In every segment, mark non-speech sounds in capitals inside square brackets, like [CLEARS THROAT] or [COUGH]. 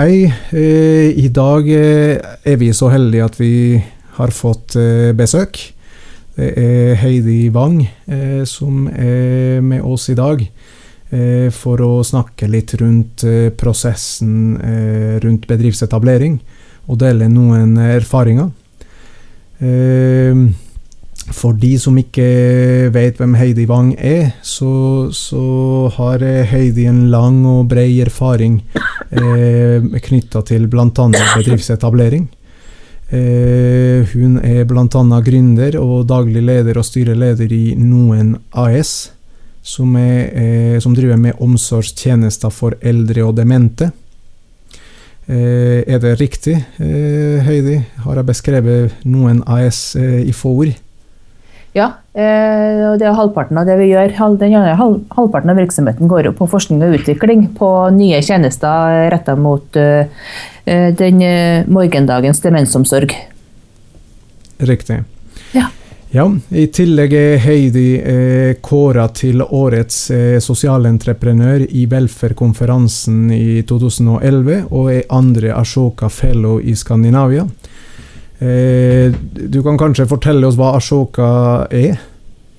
hei. Eh, I dag eh, er vi så heldige at vi har fått eh, besøk. Det er Heidi Wang som er med oss i dag for å snakke litt rundt prosessen rundt bedriftsetablering og dele noen erfaringer. For de som ikke vet hvem Heidi Wang er, så, så har Heidi en lang og bred erfaring eh, knytta til bl.a. bedriftsetablering. Eh, hun er bl.a. gründer og daglig leder og styreleder i Noen AS, som, er, eh, som driver med omsorgstjenester for eldre og demente. Eh, er det riktig, eh, Heidi? Har jeg beskrevet Noen AS eh, i få ord? Ja, eh, og det er halvparten av det vi gjør. Den andre halvparten av virksomheten går jo på forskning og utvikling på nye tjenester retta mot eh, eh, den morgendagens demensomsorg. Riktig. Ja. ja. I tillegg er Heidi eh, kåra til årets eh, sosialentreprenør i velferdskonferansen i 2011, og er andre Ashoka Fellow i Skandinavia. Eh, du kan kanskje fortelle oss hva Ashoka er?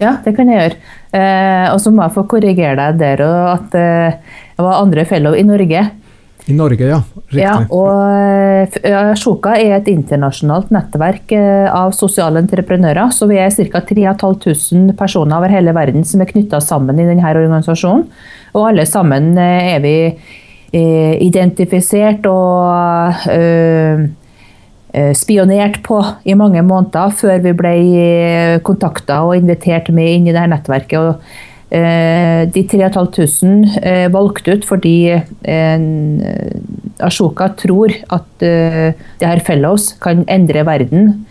Ja, det kan jeg gjøre. Eh, og så må jeg få korrigere deg der og at eh, jeg var andre fellow i Norge. I Norge, ja. Riktig. Ja, og eh, Ashoka er et internasjonalt nettverk eh, av sosiale entreprenører. Så vi er ca. 3500 personer over hele verden som er knytta sammen i denne organisasjonen. Og alle sammen eh, er vi identifisert og Eh, spionert på i mange måneder før vi ble eh, kontakta og invitert med inn i dette nettverket. Og, eh, de 3500 eh, valgte ut fordi eh, Ashoka tror at eh, det her fellows kan endre verden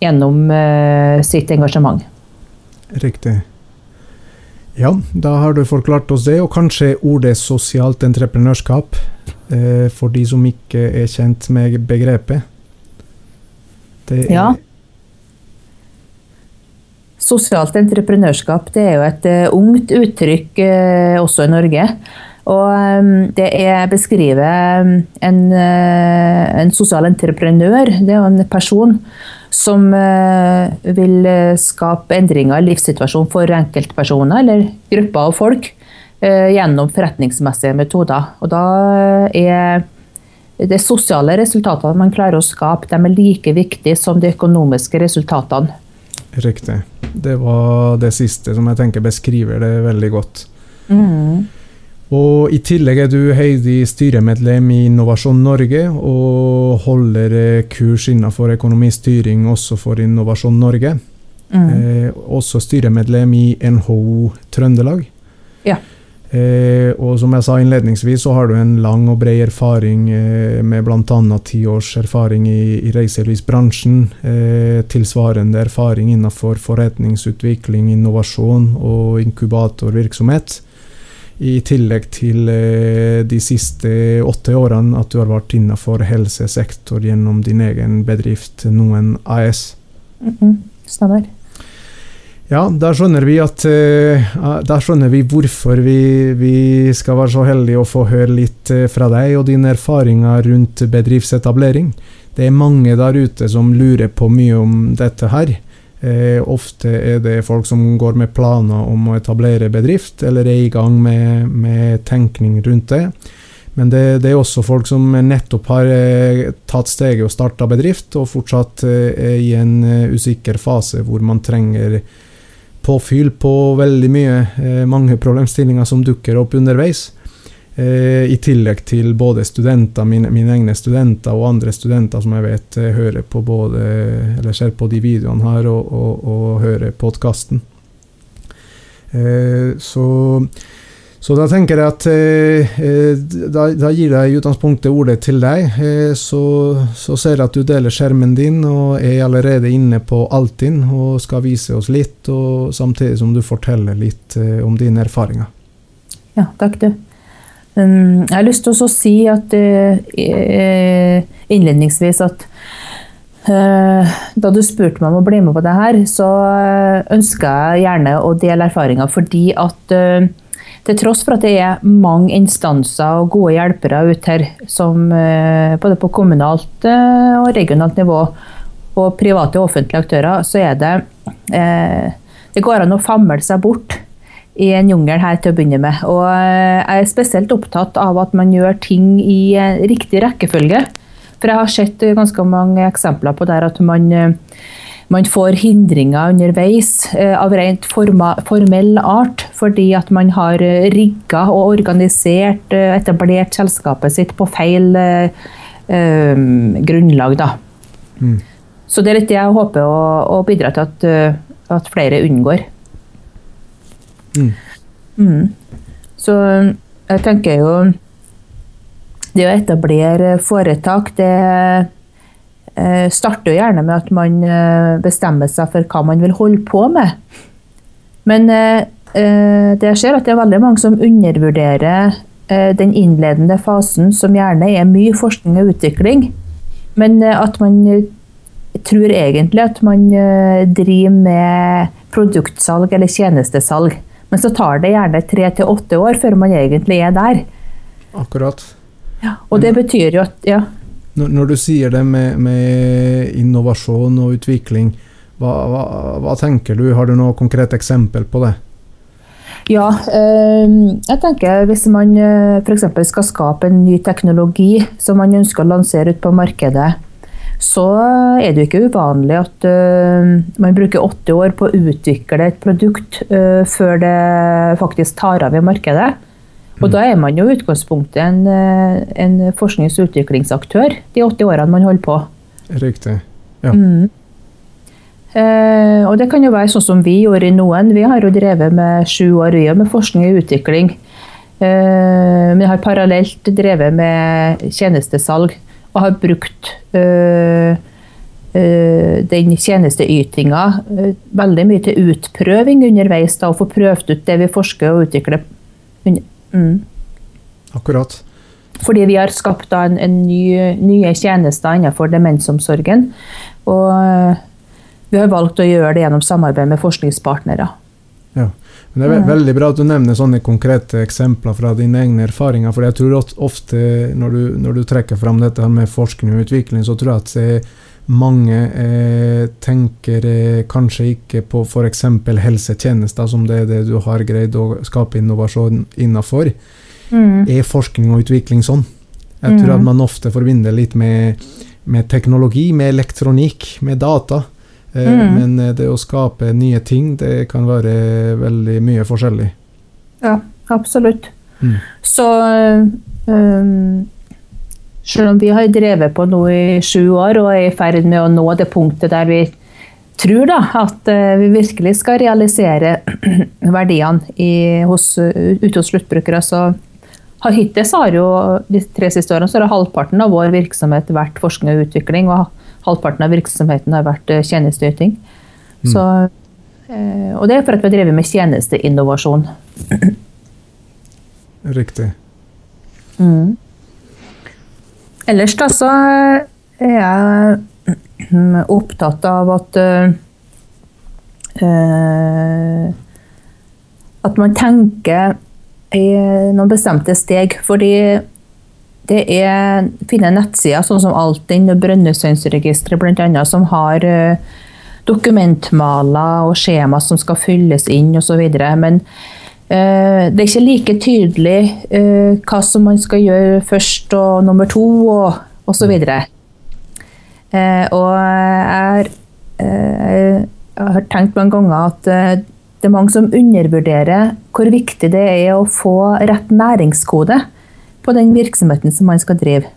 gjennom eh, sitt engasjement. Riktig. Ja, da har du forklart oss det, og kanskje ordet sosialt entreprenørskap for de som ikke er kjent med begrepet. Det er ja. Sosialt entreprenørskap det er jo et uh, ungt uttrykk uh, også i Norge. Og um, det er beskriver en, uh, en, sosial entreprenør. Det er jo en person som vil skape endringer i livssituasjonen for enkeltpersoner eller grupper av folk gjennom forretningsmessige metoder. Og da er de sosiale resultatene man klarer å skape, de er like viktige som de økonomiske resultatene. Riktig. Det var det siste som jeg tenker beskriver det veldig godt. Mm. Og I tillegg er du Heidi styremedlem i Innovasjon Norge og holder eh, kurs innenfor økonomistyring også for Innovasjon Norge. Mm. Eh, også styremedlem i NHO Trøndelag. Ja. Eh, og som jeg sa innledningsvis, så har du en lang og bred erfaring eh, med bl.a. ti års erfaring i, i reiselivsbransjen. Eh, tilsvarende erfaring innenfor forretningsutvikling, innovasjon og inkubatorvirksomhet. I tillegg til eh, de siste åtte årene at du har vært innenfor helsesektor gjennom din egen bedrift Noen AS. Mm -hmm. Ja, da skjønner vi at Da skjønner vi hvorfor vi, vi, skal være så heldige å få høre litt uh, fra deg og dine erfaringer rundt bedriftsetablering. Det er mange der ute som lurer på mye om dette her. Eh, ofte er det folk som går med planer om å etablere bedrift, eller er i gang med, med tenkning rundt det. Men det, det, er også folk som nettopp har tatt steget og starta bedrift, og fortsatt er i en usikker fase hvor man trenger påfyll på veldig mye. Eh, mange problemstillinger som dukker opp underveis. Eh, I tillegg til både studenter, mine, mine, egne studenter og andre studenter som jeg vet eh, hører på både, eller ser på de videoene her og, og, og hører podkasten. så så da tenker jeg at eh, eh, da, da, gir jeg i utgangspunktet ordet til deg. Eh, så, så, ser jeg at du deler skjermen din og er allerede inne på Altinn og skal vise oss litt, og samtidig som du forteller litt eh, om dine erfaringer. Ja, takk du. Um, jeg har lyst til å si at uh, innledningsvis at uh, da du spurte meg om å bli med på det her, så ønska jeg gjerne å dele erfaringer fordi at til tross for at det er mange instanser og gode hjelpere ute her, som, eh, både på kommunalt eh, og regionalt nivå, og private og offentlige aktører, så er det eh, Det går an å famle seg bort i en jungel her til å begynne med. Og jeg er spesielt opptatt av at man gjør ting i riktig rekkefølge. For jeg har sett ganske mange eksempler på der at man man får hindringer underveis eh, av rent formell art, fordi at man har eh, rigga og organisert, eh, etablert selskapet sitt på feil eh, grunnlag. Da. Mm. Så det er litt det jeg håper å, å bidra til at, at flere unngår. Mm. Mm. Så jeg tenker jo Det å etablere foretak, det Eh, starter gjerne med at man eh, bestemmer seg for hva man vil holde på med. Men eh, det skjer at det er veldig mange som undervurderer den innledende fasen, som gjerne er mye forskning og utvikling. Men at man tror egentlig at man driver med produktsalg eller tjenestesalg. Men så tar det gjerne tre til åtte år før man egentlig er der. Akkurat. Ja, og det betyr jo at ja, når, når, du sier det med, med, innovasjon og utvikling, hva, hva, hva, tenker du? Har du noe konkret eksempel på det? Ja, øh, jeg tenker hvis man øh, f.eks. skal skape en ny teknologi som man ønsker å lansere ut på markedet, så er det jo ikke uvanlig at øh, man bruker åtte år på å utvikle et produkt øh, før det faktisk tar av i markedet. Og da er man jo i utgangspunktet en, eh, en forsknings- og utviklingsaktør de 80 årene man holder på. Riktig. Ja. Mm. Eh, og det kan jo være sånn som vi gjorde i Noen. Vi har jo drevet med sju år vi med forskning og utvikling. Eh, vi har parallelt drevet med tjenestesalg og har brukt eh, eh den tjenesteytinga eh, veldig mye til utprøving underveis. Da, og få prøvd ut det vi forsker og utvikler Mm. Akkurat. Fordi vi har skapt en, en ny, nye tjenester innenfor demensomsorgen. Og eh, vi har valgt å gjøre det gjennom samarbeid med forskningspartnere. Ja. Men Det er ve mm. veldig bra at du nevner sånne konkrete eksempler fra dine egne erfaringer. For jeg tror at ofte når du, når du trekker fram dette med forskning og utvikling, så tror jeg at det er mange eh, tenker eh, kanskje ikke på f.eks. helsetjenester, som det er det du har greid å skape innovasjon innafor. Mm. Er forskning og utvikling sånn? Jeg tror mm. at man ofte forbinder litt med, med, teknologi, med elektronikk, med data. Eh, mm. Men eh, det å skape nye ting, det kan være veldig mye forskjellig. Ja, absolutt. Mm. Så um selv om vi har drevet på nå i sju år og er i ferd med å nå det punktet der vi tror da, at eh, vi virkelig skal realisere [CLEARS THROAT] verdiene i, hos, ute hos sluttbrukere, så har hittil har jo de tre siste årene så har halvparten av vår virksomhet vært forskning og utvikling, og halvparten av virksomheten har vært eh, tjenesteyting. Mm. Så, eh, og det er for at vi har drevet med tjenesteinnovasjon. Riktig. Mm. Ellers da så er jeg opptatt av at uh, At man tenker i noen bestemte steg. Fordi det er fine nettsider, sånn som Altinn og Brønnøysundregisteret bl.a., som har uh, dokumentmaler og skjema som skal fylles inn osv. Men det er ikke like tydelig eh, hva som man skal gjøre først og nummer to og osv. Eh, og jeg, jeg har tenkt mange ganger at det er mange som undervurderer hvor viktig det er å få rett næringskode på den virksomheten som man skal drive.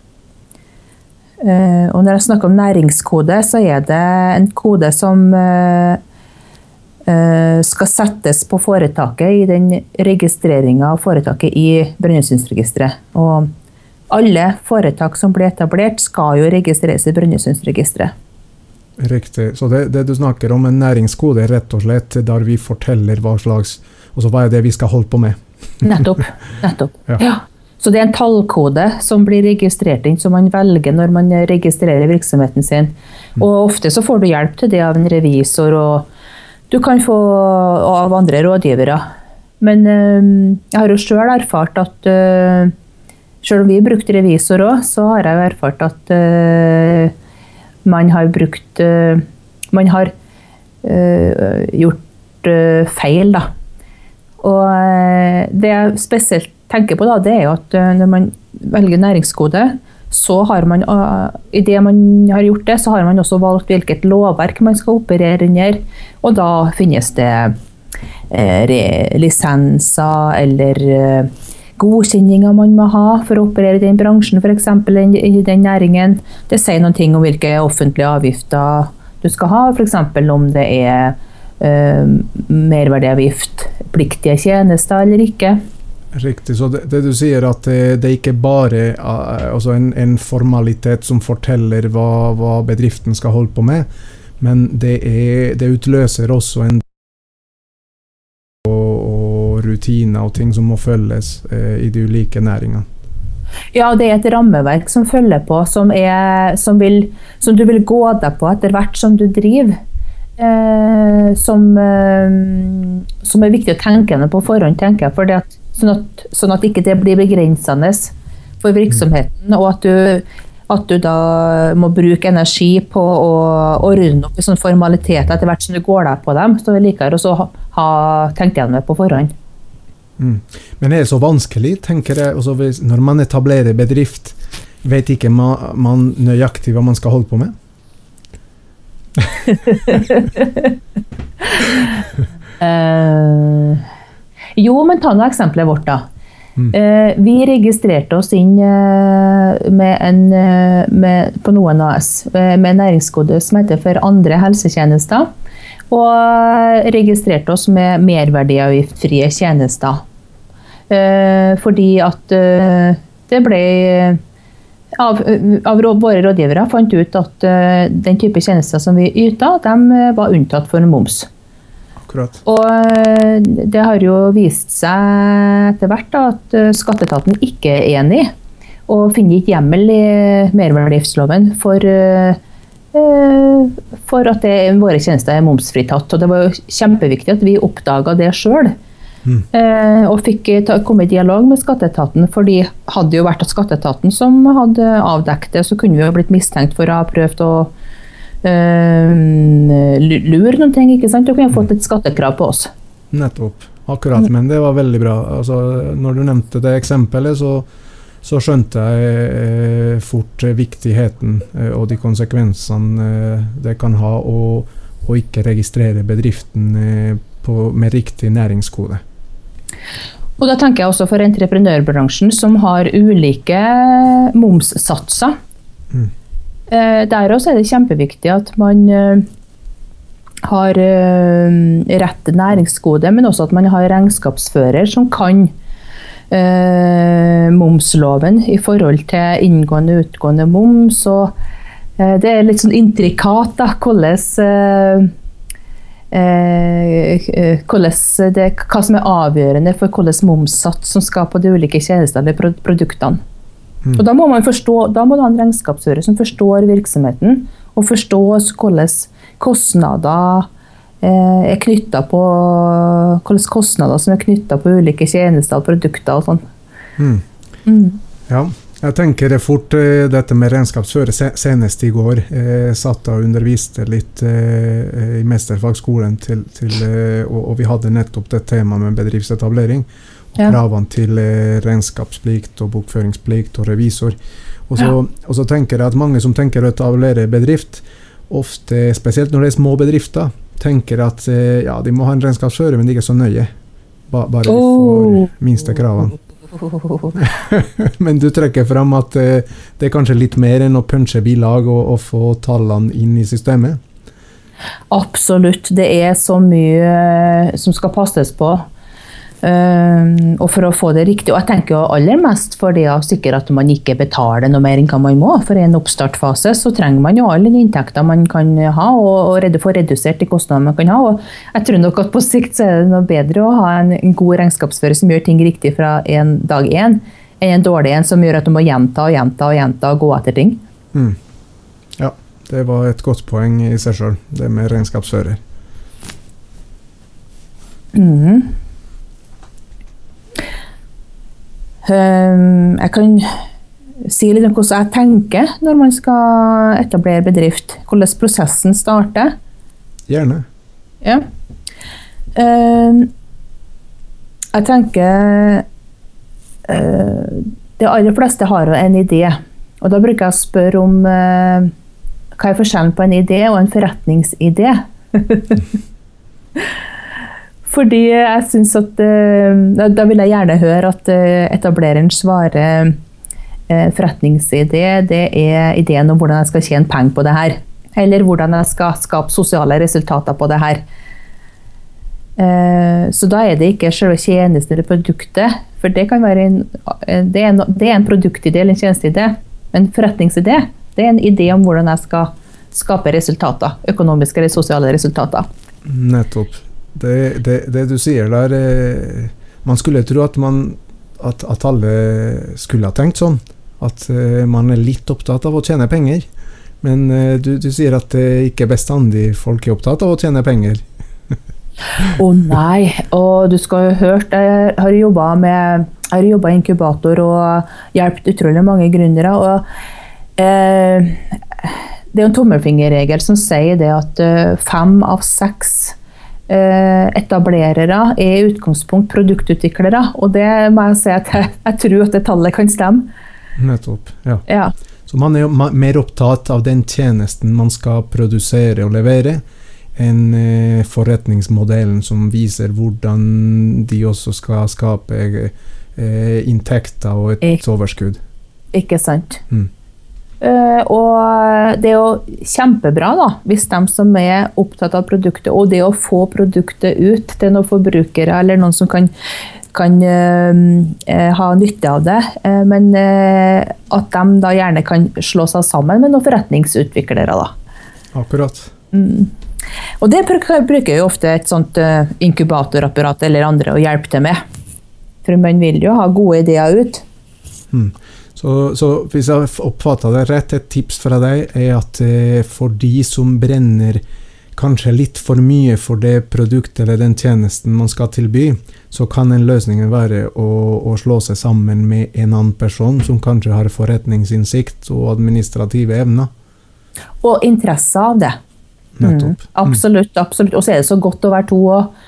Og når jeg snakker om næringskode, så er det en kode som Eh, skal settes på foretaket i den registreringa av foretaket i Brønnøysundregisteret. Og alle foretak som blir etablert, skal jo registreres i Brønnøysundregisteret. Riktig. Så det, det, du snakker om, en næringskode, er rett og slett der vi forteller hva slags altså hva er det vi skal holde på med? [LAUGHS] nettopp. nettopp. Ja. ja. Så det er en tallkode som blir registrert inn, som man velger når man registrerer virksomheten sin. Mm. Og ofte så får du hjelp til det av en revisor og du kan få av andre rådgivere. Men jeg har jo sjøl erfart at selv om vi brukte revisor òg, så har jeg jo erfart at man har brukt Man har gjort feil, da. Og det jeg spesielt tenker på, da, det er jo at når man velger næringskode, så har man, i det man har gjort det, så har man også valgt hvilket lovverk man skal operere under. Og da finnes det eh, lisenser eller eh, godkjenninger man må ha for å operere i den bransjen, f.eks. i den næringen. Det sier noen ting om hvilke offentlige avgifter du skal ha, f.eks. om det er eh, merverdiavgift, pliktige tjenester eller ikke. Riktig. Så det, det, du sier at det, det er ikke bare uh, altså en, en, formalitet som forteller hva, hva, bedriften skal holde på med, men det, er, det utløser også en og, og, rutiner og ting som må følges uh, i de ulike næringene. Ja, det er et rammeverk som følger på, som, er, som, vil, som du vil gå deg på etter hvert som du driver. Eh, som, som, er viktig å tenke på forhånd, tenker jeg. det at Sånn at, sånn at ikke det blir begrensende for virksomheten, og at du, at du da må bruke energi på å ordne opp i sånne formaliteter etter hvert som du går deg på dem. Så jeg liker å ha, ha tenkt gjennom det på forhånd. Mm. Men er det så vanskelig, tenker jeg, også når man etablerer bedrift, vet ikke man, man nøyaktig hva man skal holde på med? uh, [LAUGHS] [LAUGHS] Jo, men ta nå eksempelet vårt, da. Mm. Eh, vi registrerte oss inn eh, med en, eh, med, på Noen AS med næringskode som heter for andre helsetjenester. Og registrerte oss med merverdiavgiftfrie tjenester. Fordi at det ble av, av, våre rådgivere fant ut at den type tjenester som vi yta, de var unntatt for moms. Akkurat. Og eh, det har jo vist seg etter hvert da, at eh, skatteetaten ikke er enig, og finner ikke hjemmel i merverdiavgiftsloven for, eh, for at det, våre tjenester er momsfritatt. Og det var jo kjempeviktig at vi oppdaga det sjøl. Mm. og fikk komme i dialog med skatteetaten, for det hadde jo vært at skatteetaten som hadde avdekket det, så kunne vi jo blitt mistenkt for å ha prøvd å lure noen ting, ikke sant? og kunne fått et skattekrav på oss. Nettopp. Akkurat. Men det var veldig bra. Altså, når du nevnte det eksempelet, så, så skjønte jeg eh, fort viktigheten eh, og de konsekvensene eh, det kan ha å, å ikke registrere bedriften eh, på, med riktig næringskode. Og da tenker jeg også for entreprenørbransjen, som har ulike momssatser. Mm. Eh, der også er det kjempeviktig at man eh, har eh, rett næringsgode, men også at man har regnskapsfører som kan momsloven i forhold til inngående og utgående moms. og det er litt sånn intrikat da, hvordan, hvordan det, hva som er avgjørende for hvilken momssats som skal på de ulike tjenestene eller produktene. Mm. Og da må man forstå, da må du ha en regnskapsfører som forstår virksomheten, og forstår hvordan kostnader eh, er knytta på Hvilke kostnader som er knytta på ulike tjenester og produkter og sånn. Mm. Mm. Ja. Jeg tenker det fort uh, dette med regnskapsfører. Senest i går eh, satt og underviste litt eh, i mesterfagskolen, til, til, eh, og, og, vi hadde nettopp det temaet med bedriftsetablering ja. kravene til eh, regnskapsplikt og bokføringsplikt og revisor. Og så, ja. og så, tenker jeg at mange som tenker å etablere bedrift, ofte, spesielt når det er små bedrifter, tenker at eh, ja, de må ha en regnskapsfører, men de er ikke så nøye. Ba, bare de får oh. minste kravene. [LAUGHS] men du trekker fram at eh, det er kanskje litt mer enn å punche bilag og, og få tallene inn i systemet? Absolutt. Det er så mye som skal passes på. Uh, og for å få det riktig. Og jeg tenker jo aller mest for det å sikre at man ikke betaler noe mer enn hva man må. For i en oppstartfase så trenger man jo alle de inntekter man kan ha, og, og få redusert de kostnadene man kan ha. Og jeg tror nok at på sikt så er det noe bedre å ha en, en god regnskapsfører som gjør ting riktig fra en dag én, enn en dårlig en som gjør at du må gjenta og gjenta og gjenta og gå etter ting. Mm. Ja, det var et godt poeng i seg sjøl, det med regnskapsfører. Mm. Um, jeg kan si litt om hvordan jeg tenker når man skal etablere bedrift. Hvordan prosessen starter. Gjerne. Ja. Um, jeg tenker uh, De aller fleste har jo en idé. Og da bruker jeg å spørre om uh, hva er forskjellen på en idé og en forretningsidé. [LAUGHS] Fordi jeg syns at uh, Da vil jeg gjerne høre at etablereren svarer forretningsidé, det er ideen om hvordan jeg skal tjene penger på det her. Eller hvordan jeg skal skape sosiale resultater på det her. Eh, så da er det ikke selve tjenesten eller produktet. For det, kan være en, det, er en, en produktidé eller en tjenesteidé. Men forretningsidé det er en idé om hvordan jeg skal skape resultater. Økonomiske eller sosiale resultater. Nettopp. Det, det, det du sier der eh, Man skulle tro at, man, at, at, alle skulle ha tenkt sånn. At eh, man er litt opptatt av å tjene penger. Men du, du sier at det ikke er bestandig folk er opptatt av å tjene penger. [LAUGHS] Å oh, nei. Og du skal jo hørt, jeg har jobba med jeg har jobba i inkubator og hjulpet utrolig mange gründere. og eh, Det er en tommelfingerregel som sier det at uh, fem av seks etablerere er i utgangspunkt produktutviklere. Og det må jeg si at jeg, jeg tror at det tallet kan stemme. Nettopp. ja. ja. Så man er jo mer opptatt av den tjenesten man skal produsere og levere, en eh, forretningsmodellen som viser hvordan de også skal skape eh, inntekter og et overskudd. Ikke sant. Mm. Uh, og det er jo kjempebra da, hvis de som er opptatt av produktet, og det å få produktet ut til noen forbrukere eller noen som kan, kan uh, ha nytte av det, uh, men at de da gjerne kan slå seg sammen med noen forretningsutviklere. da. Akkurat. Mm. Og det bruker jo ofte et sånt uh, inkubatorapparat eller andre å hjelpe til med. For man vil jo ha gode ideer ut. Mm. Så, så, hvis jeg oppfatta det rett, et tips fra deg er at uh, for de som brenner kanskje litt for mye for det produktet eller den tjenesten man skal tilby, så kan en løsning være å, å slå seg sammen med en annen person som kanskje har forretningsinnsikt og administrative evner. Og interesse av det. Nettopp. Mm, absolutt. absolutt. Og så er det så godt å være to òg.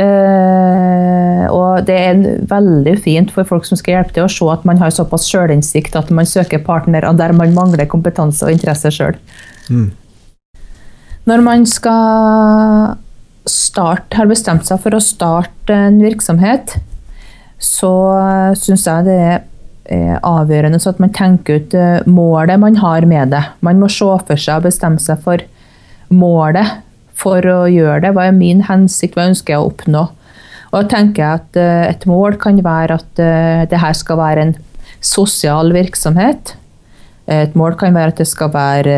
Uh, og det er veldig fint for folk som skal hjelpe til, å se at man har såpass sjølinnsikt at man søker partnere der man mangler kompetanse og interesse sjøl. Mm. Når man skal starte, har bestemt seg for å starte en virksomhet, så syns jeg det er avgjørende så at man tenker ut eh, målet man har med det. Man må se for seg og bestemme seg for målet for å gjøre det? Hva er min hensikt? Hva ønsker jeg å oppnå? Og da tenker jeg at uh, Et mål kan være at uh, det her skal være en sosial virksomhet. Et mål kan være at det skal være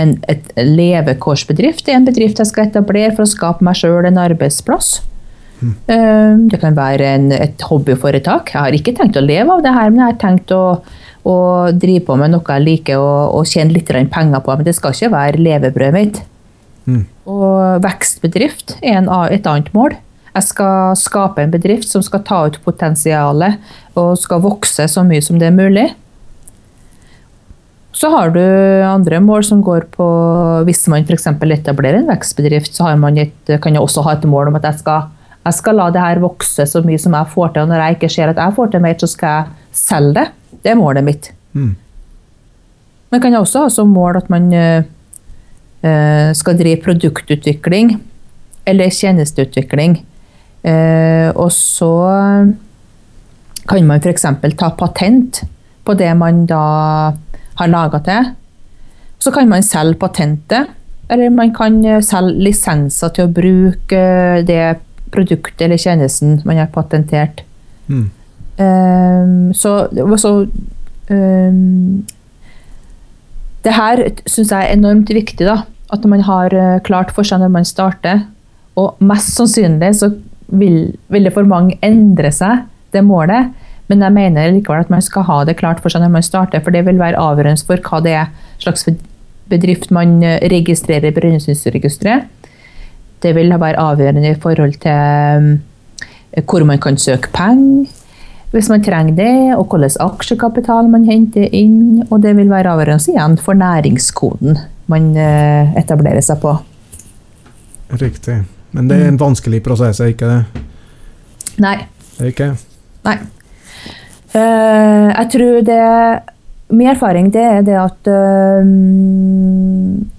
en et levekårsbedrift. Det er en bedrift jeg skal etablere for å skape meg sjøl en arbeidsplass. Mm. Det kan være en, et hobbyforetak. Jeg har ikke tenkt å leve av det her, men jeg har tenkt å, å drive på med noe jeg liker og, og tjene litt penger på. Men det skal ikke være levebrødet mitt. Mm. Og vekstbedrift er en, et annet mål. Jeg skal skape en bedrift som skal ta ut potensialet og skal vokse så mye som det er mulig. Så har du andre mål som går på Hvis man f.eks. etablerer en vekstbedrift, så et, kan jeg også ha et mål om at jeg skal, jeg skal la det her vokse så mye som jeg får til. Og når jeg ikke ser at jeg får til mer, så skal jeg selge det. Det er målet mitt. Mm. Men kan også ha som mål at man Eh, skal drive produktutvikling eller tjenesteutvikling. Eh, og så kan man f.eks. ta patent på det man da har laga til. Så kan man selge patentet, eller man kan selge lisenser til å bruke det produktet eller tjenesten man har patentert. Mm. Um, så, så um, det her syns jeg er enormt viktig. da, at man har eh, klart for seg når man starter. Og mest sannsynlig så vil, vil, det for mange endre seg, det målet. Men jeg mener likevel at man skal ha det klart for seg når man starter, for det vil være avgjørende for hva det er slags bedrift man eh, registrerer i Brønnøysundregisteret. Det vil være avgjørende i forhold til eh, hvor man kan søke penger. hvis man trenger det, og hvilken aksjekapital man henter inn. Og det vil være avgjørende igjen for næringskoden man eh, etablerer seg på. Riktig. Men det er en vanskelig prosess, er ikke det? Nei. Det er ikke? Nei. Uh, jeg tror det Min erfaring det er det at uh,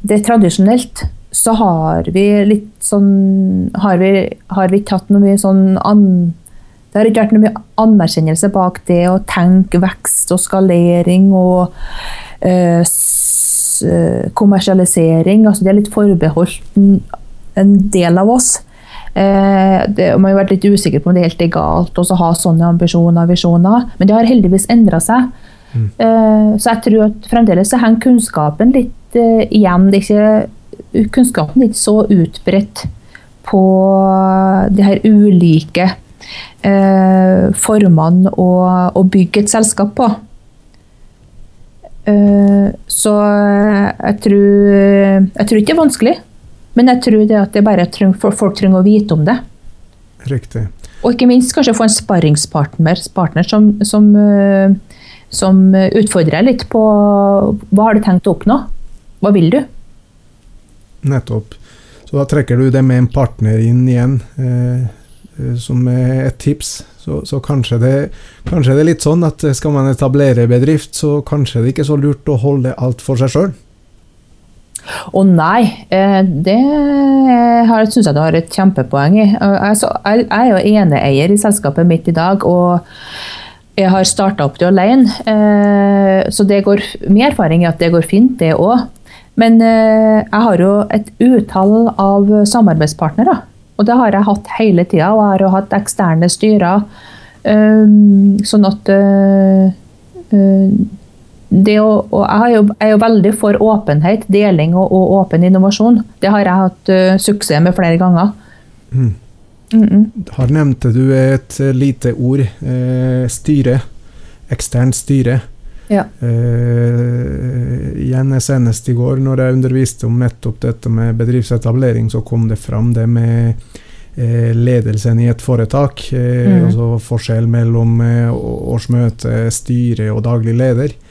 det tradisjonelt så har vi litt sånn Har vi, har vi tatt noe mye sånn an, Det har ikke vært noe mye anerkjennelse bak det å tenke vekst og skalering og uh, kommersialisering. Altså det er litt forbeholdt en del av oss. Eh, det, man har vært litt usikker på om det er helt galt å ha sånne ambisjoner og visjoner, men det har heldigvis endra seg. Mm. Eh, så jeg tror at fremdeles så henger kunnskapen litt eh, igjen. Det ikke, kunnskapen er ikke så utbredt på de her ulike eh, formene å, å, bygge et selskap på. Eh, så jeg tror, jeg tror ikke det er vanskelig. Men jeg tror det at det bare trenger, folk trenger å vite om det. Riktig. Og ikke minst kanskje få en sparringspartner partner som, som, eh, som, utfordrer deg litt på hva har du tenkt å oppnå? Hva vil du? Nettopp. Så da trekker du det med en partner inn igjen, eh, som som et tips. Så, så kanskje, det, kanskje, det, er litt sånn at skal man etablere bedrift, så kanskje det ikke er så lurt å holde alt for seg sjøl. Å nei, eh, det syns jeg du har et kjempepoeng i. Altså, jeg er jo eneeier i selskapet mitt i dag. og jeg har starta opp det alene, eh, så det går, min erfaring er at det går fint, det òg. Men eh, jeg har jo et utall av samarbeidspartnere. Og det har jeg hatt hele tida. Og jeg har jo hatt eksterne styrer. Sånn at å, jeg, er jo, jeg, er jo, veldig for åpenhet, deling og, og åpen innovasjon. Det har jeg hatt uh, suksess med flere ganger. Mm. Mm -mm. Her nevnte du et lite ord. Eh, styre. Eksternt styre. Ja. Eh, igjen senest i går, når jeg underviste om nettopp dette med bedriftsetablering, så kom det fram det med eh, ledelsen i et foretak. Eh, mm. Altså forskjell mellom årsmøte, styre og daglig leder.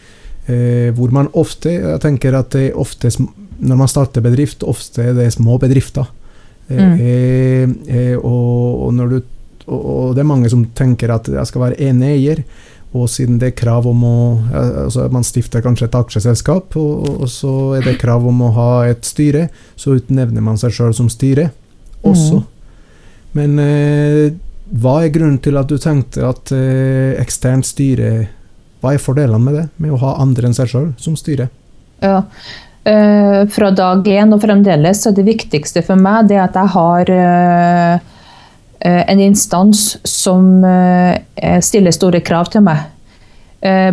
Hvor man ofte Jeg tenker at det ofte, når man starter bedrift, ofte er det små bedrifter. Mm. Og, og, du, og, det er mange som tenker at jeg skal være eneeier. Og siden det er krav om å altså Man stifter kanskje et aksjeselskap, og, og, så er det krav om å ha et styre. Så utnevner man seg sjøl som styre også. Mm. Men eh, hva er grunnen til at du tenkte at eh, eksternt styre hva er fordelene med det, med å ha andre enn seg sjøl som styre? Ja, Eh, Fra dag én og fremdeles så det viktigste for meg det at jeg har uh, en instans som uh, stiller store krav til meg.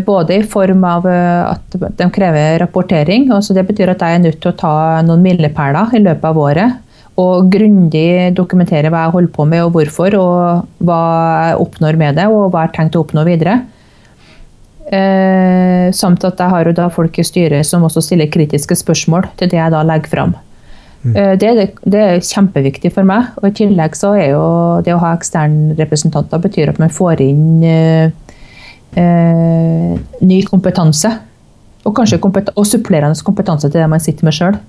Både i form av at de krever rapportering. altså Det betyr at jeg er nødt til å ta noen milepæler i løpet av året. Og grundig dokumentere hva jeg holder på med og hvorfor, og hva jeg oppnår med det, og hva jeg har tenkt å oppnå videre. Eh, samt at jeg har folk i styret som også stiller kritiske spørsmål til det jeg da legger fram. Mm. Eh, det, er kjempeviktig for meg. og I tillegg så er jo det å ha eksterne representanter betyr at man får inn eh, eh, ny kompetanse. Og kanskje kompet og supplerende kompetanse til det man sitter med sjøl.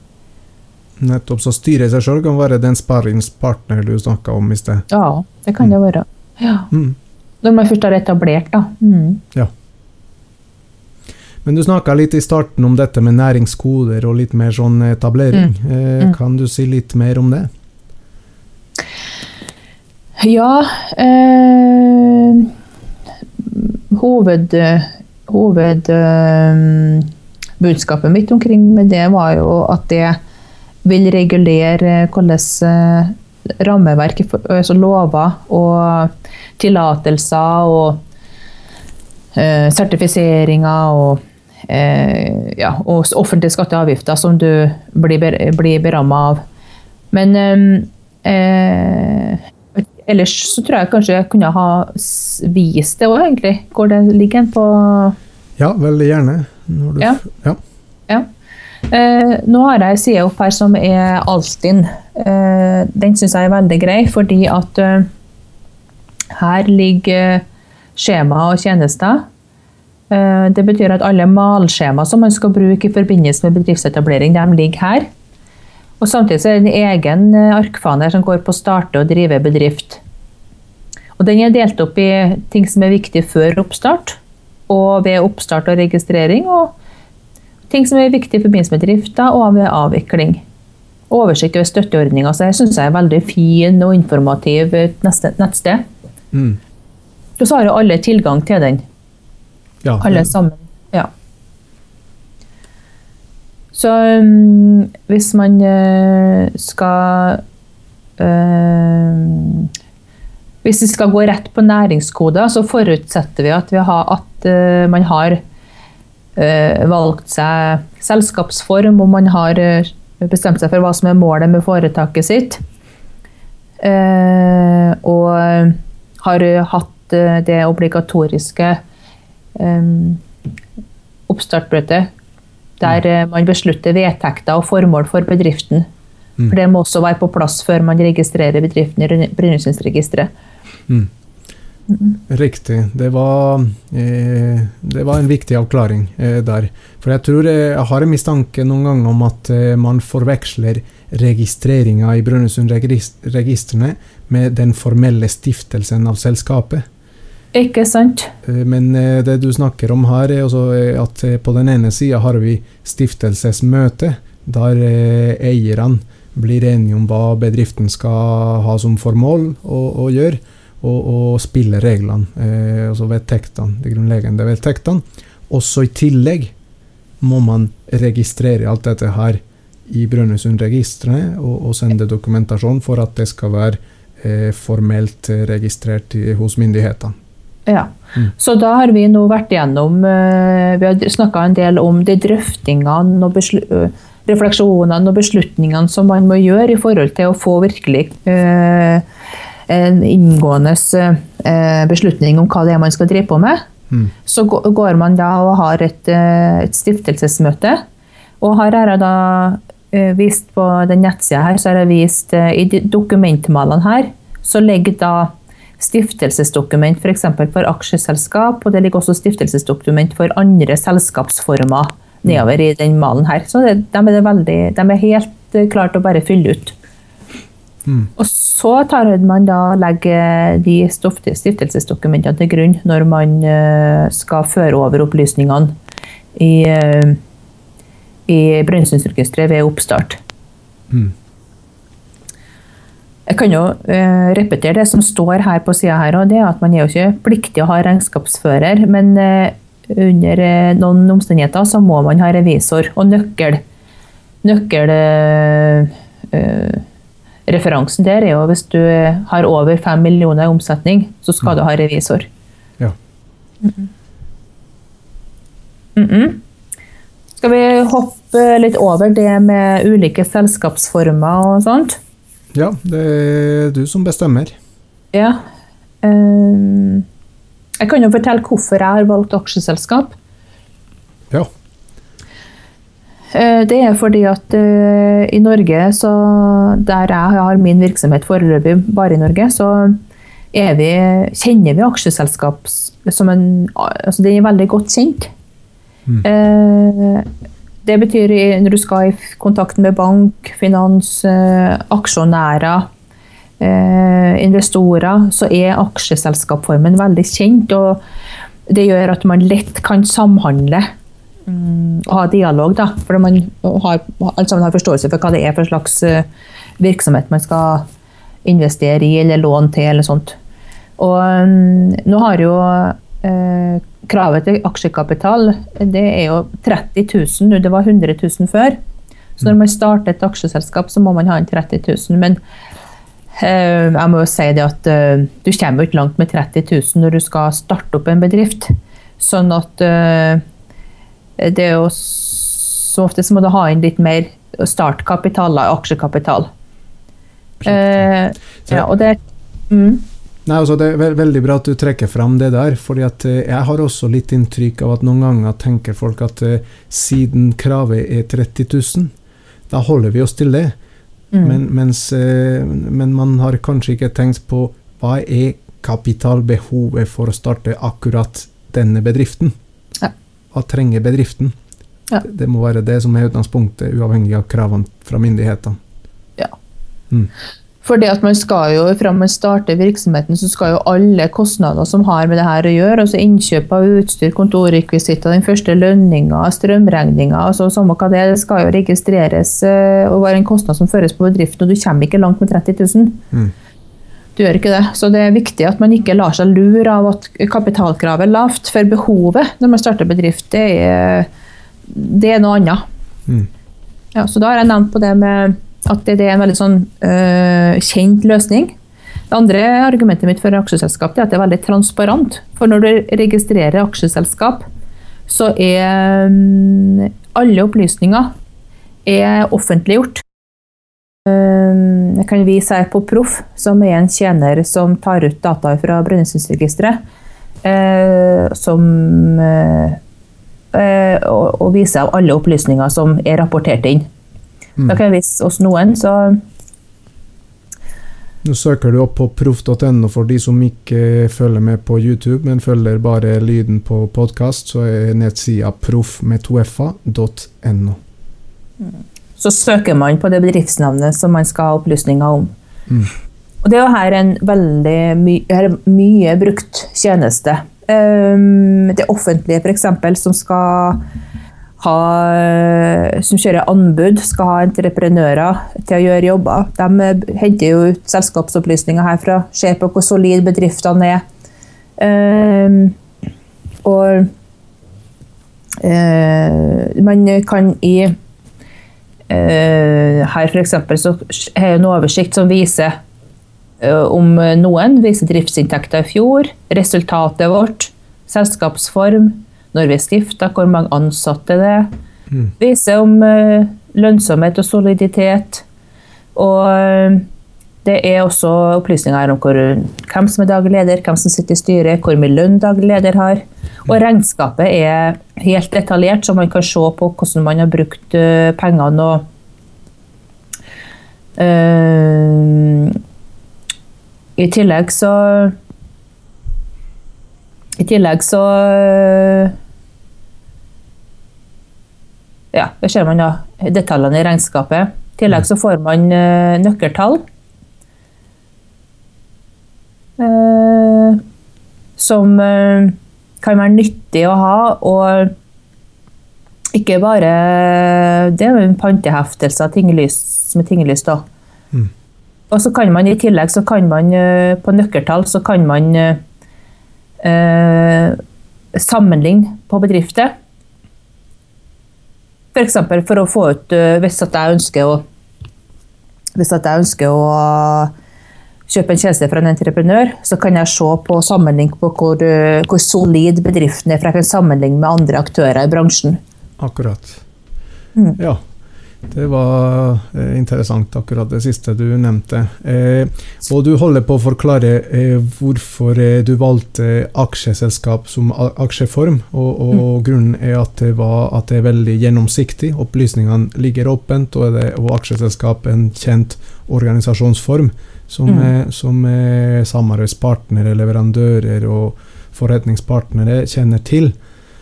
Nettopp. Så styret i seg sjøl kan være den sparringspartner du snakka om i sted? Ja, det kan mm. det være. Ja. Mm. Når man først har etablert, da. Mm. Ja. Men du snakka litt i starten om dette med næringskoder og litt mer sånn etablering. Mm. Eh, mm. Kan du si litt mer om det? Ja eh, Hoved, hovedbudskapet eh, mitt omkring med det var jo at det vil regulere hvordan eh, rammeverket, altså lover og tillatelser og eh, sertifiseringer og eh, ja, og offentlige skatter og avgifter som du blir, blir beramma av. Men eh, ellers så tror jeg kanskje jeg kunne ha vist det òg, egentlig. Hvor det ligger på Ja, veldig gjerne. Du, ja. ja. ja. Eh, nå har jeg en side opp her som er Altinn. Eh, den syns jeg er veldig grei, fordi at uh, her ligger skjema og tjenester. Eh, det betyr at alle malskjema som man skal bruke i forbindelse med bedriftsetablering, de ligger her. Og Samtidig er det en egen eh, arkfane som går på å starte og drive bedrift. Og Den er delt opp i ting som er viktig før oppstart, og ved oppstart og registrering, og ting som er viktig i forbindelse med drifta og ved avvikling. Oversikt over støtteordninger. Så jeg syns jeg er veldig fin og informativ nettsted. Mm. Og så har jo alle tilgang til den. Ja, alle sammen. Ja. Så um, hvis man uh, skal uh, Hvis vi skal gå rett på næringskoder, så forutsetter vi at, vi har, at uh, man har valgt seg selskapsform, og man har bestemt seg for hva som er målet med foretaket sitt. og har hatt det obligatoriske oppstartmøtet der eh, man beslutter vedtekter og formål for bedriften. Mm. For Det må også være på plass før man registrerer bedriften i Brønnøysundregisteret. Mm. Riktig. Det var, eh, det var, en viktig avklaring eh, der. For jeg tror eh, jeg har en mistanke noen ganger om at eh, man forveksler registreringa i Brønnøysundregistrene med den formelle stiftelsen av selskapet. Ikke sant? Eh, men eh, det du snakker om her, er også at eh, på den ene sida har vi stiftelsesmøte, der eierne blir enige om hva bedriften skal ha som formål å, å gjøre, og, og spillereglene, eh, altså vedtektene, de grunnleggende vedtektene. Også i tillegg må man registrere alt dette her i Brønnøysundregistrene og, og sende dokumentasjon for at det skal være eh, formelt registrert hos myndighetene. Ja. Mm. Så da har vi nå vært igjennom uh, Vi har snakka en del om de drøftingene og refleksjonene og beslutningene som man må gjøre i forhold til å få virkelig uh, en inngående beslutning om hva det er man skal drive på med. Mm. Så går man da og har et, et stiftelsesmøte. Og her har jeg da vist på den nettsida her, så har jeg vist i dokumentmalene her, så ligger da stiftelsesdokument f.eks. For, for aksjeselskap, og det ligger også stiftelsesdokument for andre selskapsformer nedover i den malen her. Så det, de, er veldig, de, er helt klart å bare fylle ut. Mm. Og så tar man da legger de stiftelsesdokumentene til grunn når man uh, skal føre over opplysningene i, uh, i Brønnøysundregisteret ved oppstart. Mm. Jeg kan jo eh, repetere det som står her på sida her, og det er at man er jo ikke pliktig å ha regnskapsfører, men eh, under eh, noen omstendigheter så må man ha revisor og nøkkel. Nøkkelreferansen der er jo hvis du har over fem millioner i omsetning, så skal mm. du ha revisor. Ja. Mm -mm. Mm -mm. Skal vi hoppe litt over det med ulike selskapsformer og sånt? Ja, det er du som bestemmer. Ja. Um, jeg kan jo fortelle hvorfor jeg har valgt aksjeselskap. Ja. Uh, det er fordi at uh, i Norge, så der jeg har min virksomhet foreløpig, bare i Norge, så vi, kjenner vi aksjeselskap som en altså Det er veldig godt kjent. Mm. Uh, det betyr når du skal i kontakt med bank, finans, eh, aksjonærer, eh, investorer, så er aksjeselskapsformen veldig kjent. og Det gjør at man lett kan samhandle mm, og ha dialog. Da, for man har, alle sammen har forståelse for hva det er for slags eh, virksomhet man skal investere i eller låne til. eller sånt. Og mm, nå har jo kravet til aksjekapital det er jo 30 000. Det var 100 000 før. Så når man starter et aksjeselskap, så må man ha en 30 000. Men eh, jeg må jo si det at eh, du kommer jo ikke langt med 30 000 når du skal starte opp en bedrift. Sånn at eh, det er jo så ofte så må du ha inn litt mer startkapital, aksjekapital. Eh, ja, og det mm. Nei, altså Det er veldig bra at du trekker fram det der. fordi at eh, Jeg har også litt inntrykk av at noen ganger tenker folk at uh, siden kravet er 30 000, da holder vi oss til det. Mm. Men, mens, uh, men, man har kanskje ikke tenkt på hva er kapitalbehovet for å starte akkurat denne bedriften. Ja. Hva trenger bedriften? Ja. Det må være det som er utgangspunktet, uavhengig av kravene fra myndighetene. Ja. Mm. Fordi at man skal jo, Fra man starter virksomheten, så skal jo alle kostnader som har med det her å gjøre, altså innkjøp av utstyr, kontorrekvisitter, den første lønninga, strømregninga, altså samme hva det er, det skal jo registreres eh, og være en kostnad som føres på bedriften, og du kommer ikke langt med 30 000. Mm. Du gjør ikke det. Så det er viktig at man ikke lar seg lure av at kapitalkravet er lavt, for behovet når man starter bedrift, det er, det er noe annet. Mm. Ja, så da har jeg nevnt på det med at det, er en veldig sånn øh, kjent løsning. Det andre argumentet mitt for aksjeselskap er at det er veldig transparent. For når du registrerer aksjeselskap, så er mm, alle opplysninger er offentliggjort. Um, Jeg kan vise her på Proff, som er en tjener som tar ut data fra Brønnøysundregisteret. eh, som eh, eh, og, viser alle opplysninger som er rapportert inn. Jeg vise oss noen, så Nå søker du opp på proff.no for de som ikke følger med på YouTube, men følger bare lyden på podkast, så er nettsida proff med 2fa.no. så søker man på det bedriftsnavnet som man skal ha opplysninger om. Mm. Og det er jo her en veldig my mye brukt tjeneste. Um, det offentlige f.eks. som skal ha som kjører anbud, skal ha entreprenører til å gjøre jobber. De eh, henter jo ut selskapsopplysninger herfra, ser på hvor solid bedriftene er. Uh, og uh, man kan i uh, her for eksempel så har jeg en oversikt som viser eh, om noen, viser driftsinntekter i fjor, resultatet vårt, selskapsform, når vi er stifta, hvor mange ansatte det er. Mm. Viser om eh, lønnsomhet og soliditet. Og eh, det er også opplysninger om hvor, hvem som er daglig leder, hvem som sitter i styret, hvor mye lønn daglig leder har. Og regnskapet er helt detaljert, så man kan se på hvordan man har brukt eh, pengene. og uh, I tillegg så I tillegg så Ja, da ser man da detaljene i regnskapet. I tillegg så får man eh, nøkkeltall. eh, som eh, kan være nyttig å ha, og ikke bare Det er panteheftelser tinglys, med tinglys, da. Mm. Og så kan man i tillegg så kan man på nøkkeltall så kan man eh, sammenligne på bedrifter. F.eks. For, for å få ut eh, Hvis at jeg ønsker å hvis at jeg ønsker å kjøpe en tjeneste fra en entreprenør, så kan jeg se på sammenligning på hvor, eh, hvor solid bedriften er, for jeg kan sammenligne med andre aktører i bransjen. Akkurat. Mm. Ja. Det var eh, interessant, akkurat det siste du nevnte. Eh, og du holder på å forklare eh, hvorfor eh, du valgte aksjeselskap som aksjeform. Og, og grunnen er at det, var, at det er veldig gjennomsiktig. Opplysningene ligger åpent, og, det, og aksjeselskap er en kjent organisasjonsform som, Mm. er, som er samarbeidspartnere, leverandører og forretningspartnere kjenner til.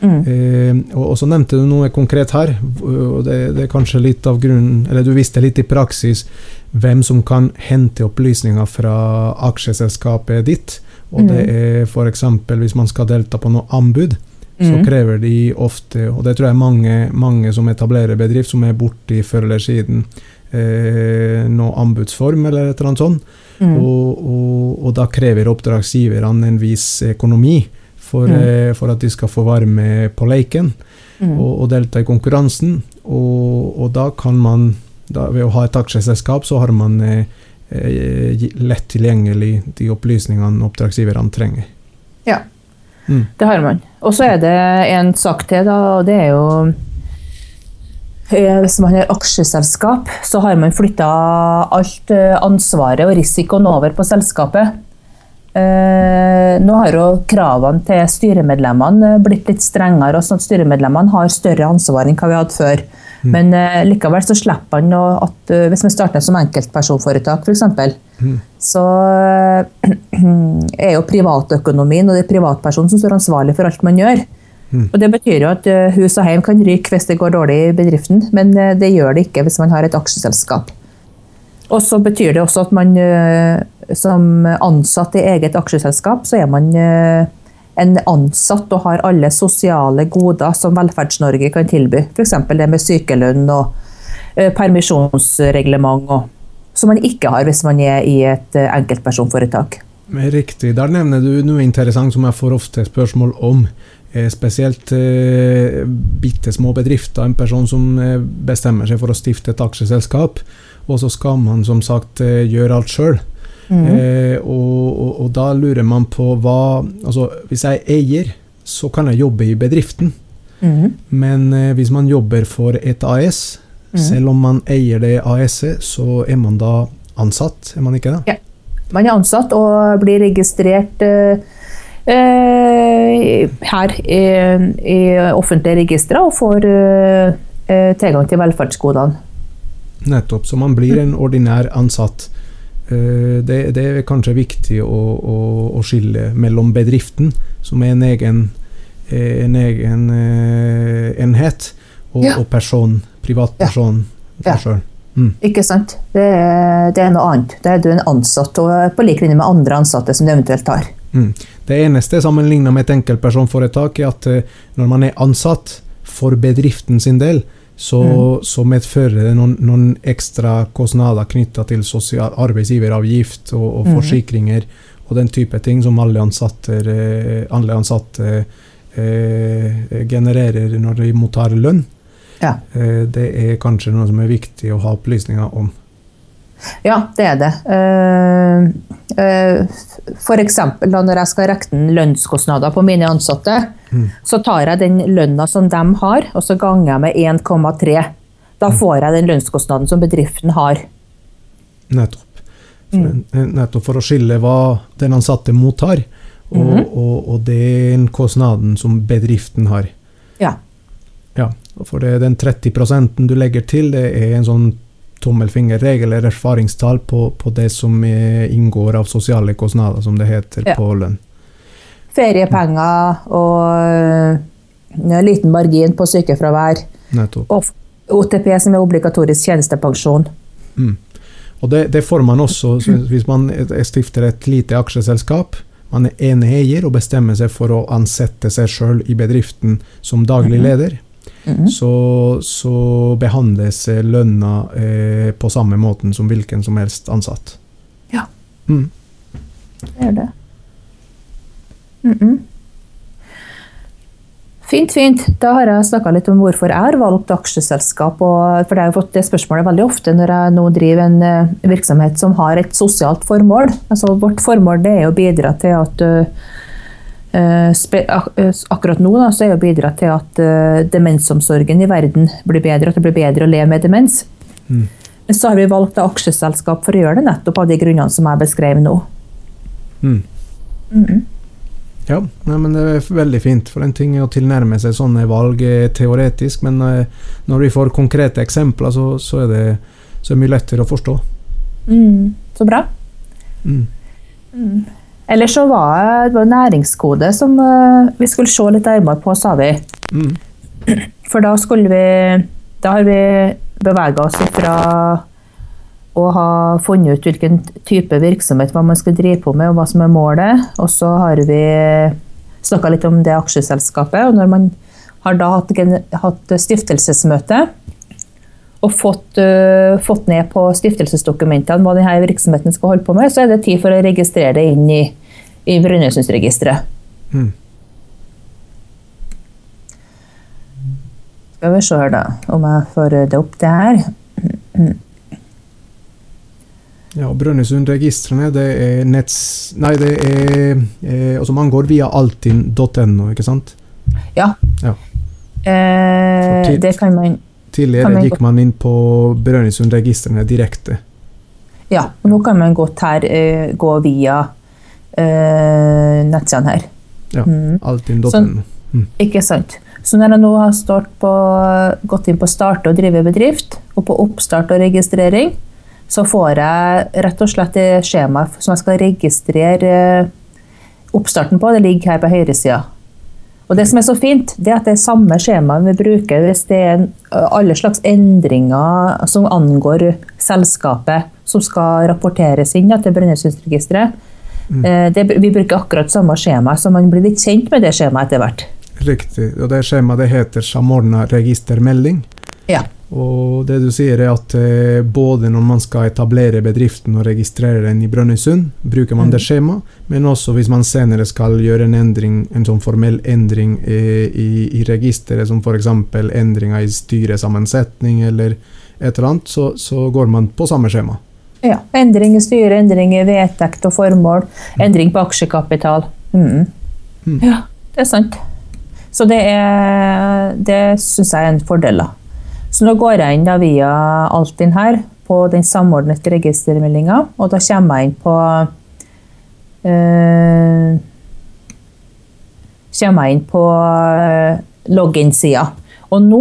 Mm. Eh, og, og så nevnte du noe konkret her, og det, det er kanskje litt av grunnen Eller du visste litt i praksis hvem som kan hente opplysninger fra aksjeselskapet ditt. Og det er f.eks. hvis man skal delta på noe anbud, så Mm. krever de ofte Og det tror jeg mange, mange som etablerer bedrift, som er borti før eller siden eh, noe anbudsform eller et eller annet sånt. Mm. Og, og, og da krever oppdragsgiverne en viss økonomi for, Mm. eh, for at de skal få være med på leken Mm. og, og delta i konkurransen. Og, og da kan man, da, ved å ha et aksjeselskap, så har man eh, eh, lett tilgjengelig de opplysningene oppdragsgiverne trenger. Ja, Mm. det har man. Og så er det en sak til, da, og det er jo eh, Hvis man har aksjeselskap, så har man flytta alt ansvaret og risikoen over på selskapet. Eh, nå har jo kravene til styremedlemmene eh, blitt litt strengere, og sånn at styremedlemmene har større ansvar enn hva vi hadde før. Men eh, likevel så slipper man at hvis man starter som enkeltpersonforetak f.eks., så [CLEARS THROAT] er jo privatøkonomien og det er privatpersonen som står ansvarlig for alt man gjør. Mm. Og Det betyr jo at hus og hjem kan ryke hvis det går dårlig i bedriften, men det gjør det ikke hvis man har et aksjeselskap. Og så betyr det også at man som ansatt i eget aksjeselskap, så er man en ansatt og har alle sosiale goder som Velferds-Norge kan tilby. F.eks. det med sykelønn og permisjonsreglement, og, som man ikke har hvis man er i et enkeltpersonforetak. Riktig. Der nevner du noe interessant som jeg får ofte spørsmål om. Eh, spesielt eh, bitte små bedrifter. En person som eh, bestemmer seg for å stifte et aksjeselskap, og så skal man som sagt eh, gjøre alt sjøl. Mm. Eh, og, og, og, da lurer man på hva Altså, hvis jeg er eier, så kan jeg jobbe i bedriften. Mm. Men eh, hvis man jobber for et AS, mm. selv om man eier det AS-et, så er man da ansatt, er man ikke det? Ja. Man er ansatt og blir registrert Eh, her i, i offentlige registre og får eh, eh, tilgang til velferdsgodene. Nettopp, så man blir en ordinær ansatt. Det, det er kanskje viktig å, å, å, skille mellom bedriften, som er en egen, en egen enhet, og, ja. og person, privatperson ja. ja. Mm. Ikke sant? Det det er, noe annet. Da er du en ansatt, og på lik linje med andre ansatte som du eventuelt har. Mm. Det eneste sammenlignet med et enkeltpersonforetak er at eh, når man er ansatt for bedriften sin del, så, mm. så medfører det noen, noen ekstra kostnader knytta til sosial, arbeidsgiveravgift og, og mm. forsikringer og den type ting som alle ansatte, eh, alle ansatte eh, genererer når de mottar lønn. Ja. Eh, det er kanskje noe som er viktig å ha opplysninger om. Ja, det er det. Uh, uh, F.eks. når jeg skal regne lønnskostnader på mine ansatte, mm. så tar jeg den lønna som de har, og så ganger jeg med 1,3. Da mm. får jeg den lønnskostnaden som bedriften har. Nettopp. Mm. nettopp for å skille hva den ansatte mottar, og, mm. og, og den kostnaden som bedriften har. Ja. ja. For det, den 30% du legger til, det er en sånn tommelfingerregel eller erfaringstall på, på, det som inngår av sosiale kostnader, som det heter ja. på lønn. Feriepenger og en liten margin på sykefravær. Nettopp. Og OTP, som er obligatorisk tjenestepensjon. Mm. Og det, det, får man også hvis man stifter et lite aksjeselskap. Man er eneeier eier og bestemmer seg for å ansette seg sjøl i bedriften som daglig mm-hmm. leder. Mm. Så, så, behandles lønna eh, på samme måten som hvilken som helst ansatt. Ja, mm. det gjør det. Mm -mm. Fint, fint. Da har jeg snakka litt om hvorfor jeg har valgt aksjeselskap. For jeg har fått det spørsmålet veldig ofte når jeg nå driver en uh, virksomhet som har et sosialt formål. Altså, vårt formål er å bidra til at Eh, eh, akkurat nå da, så er å bidra til at uh, demensomsorgen i verden blir bedre, at det blir bedre å leve med demens. Mm. Men så har vi valgt aksjeselskap for å gjøre det nettopp av de grunnene som jeg beskrev nå. Mm. Mm -mm. Ja, men det er veldig fint. For en ting er å tilnærme seg sånne valg teoretisk, men når vi får konkrete eksempler, så, så, er, det, så er mye lettere å forstå. Mm, så bra. Mm. Eller så var det næringskode som eh, vi skulle se litt nærmere på, sa vi. Mm. For da skulle vi Da har vi bevega oss fra å ha funnet ut hvilken type virksomhet hva man skal drive på med, og hva som er målet. Og så har vi snakka litt om det aksjeselskapet. Og når man har da hatt, hatt stiftelsesmøte og fått, uh, fått, ned på stiftelsesdokumentene hva denne virksomheten skal holde på med, så er det tid for å registrere det inn i i Brønnøysundregisteret. Mm. Skal vi se her, da, om jeg får det opp det her. Ja, Brønnøysundregistrene, det er netts... Nei, det er eh, Altså, man går via altinn.no, ikke sant? Ja. ja. Eh, det kan man Tidligere gikk man inn på Brønnøysundregistrene direkte. Ja, og nå kan man godt her uh, gå via uh, nettsidene her. Ja, mm. Altinn.no. Mm. Ikke sant. Så når jeg nå har på, gått inn på starte og drive bedrift, og på oppstart og registrering, så får jeg rett og slett det skjemaet som jeg skal registrere eh, oppstarten på. Det ligger her på høyresida. Og det som er så fint, det er at det er samme skjema vi bruker hvis det er alle slags endringer som angår selskapet som skal rapporteres inn til Brønnøysundregisteret. Mm. Vi bruker akkurat samme skjema, så man blir litt kjent med det skjemaet etter hvert. Riktig. Og det skjemaet det heter samordna registermelding. Ja. Og det du sier er at eh, både når man skal etablere bedriften og registrere den i Brønnøysund, bruker man mm. det skjemaet, men også hvis man senere skal gjøre en endring, en sånn formell endring eh, i, i registeret, som f.eks. endringer i styresammensetning eller et eller annet, så, så, går man på samme skjema. Ja. Endring i styre, endring i vedtekt og formål, mm. endring på aksjekapital. Mm. Mm. Ja, det er sant. Så det, er, det syns jeg er en fordel. da. Så nå går jeg inn da via Altinn her på den samordnede registermeldinga, og da kommer jeg inn på øh, kommer jeg inn på øh, login-sida. Og nå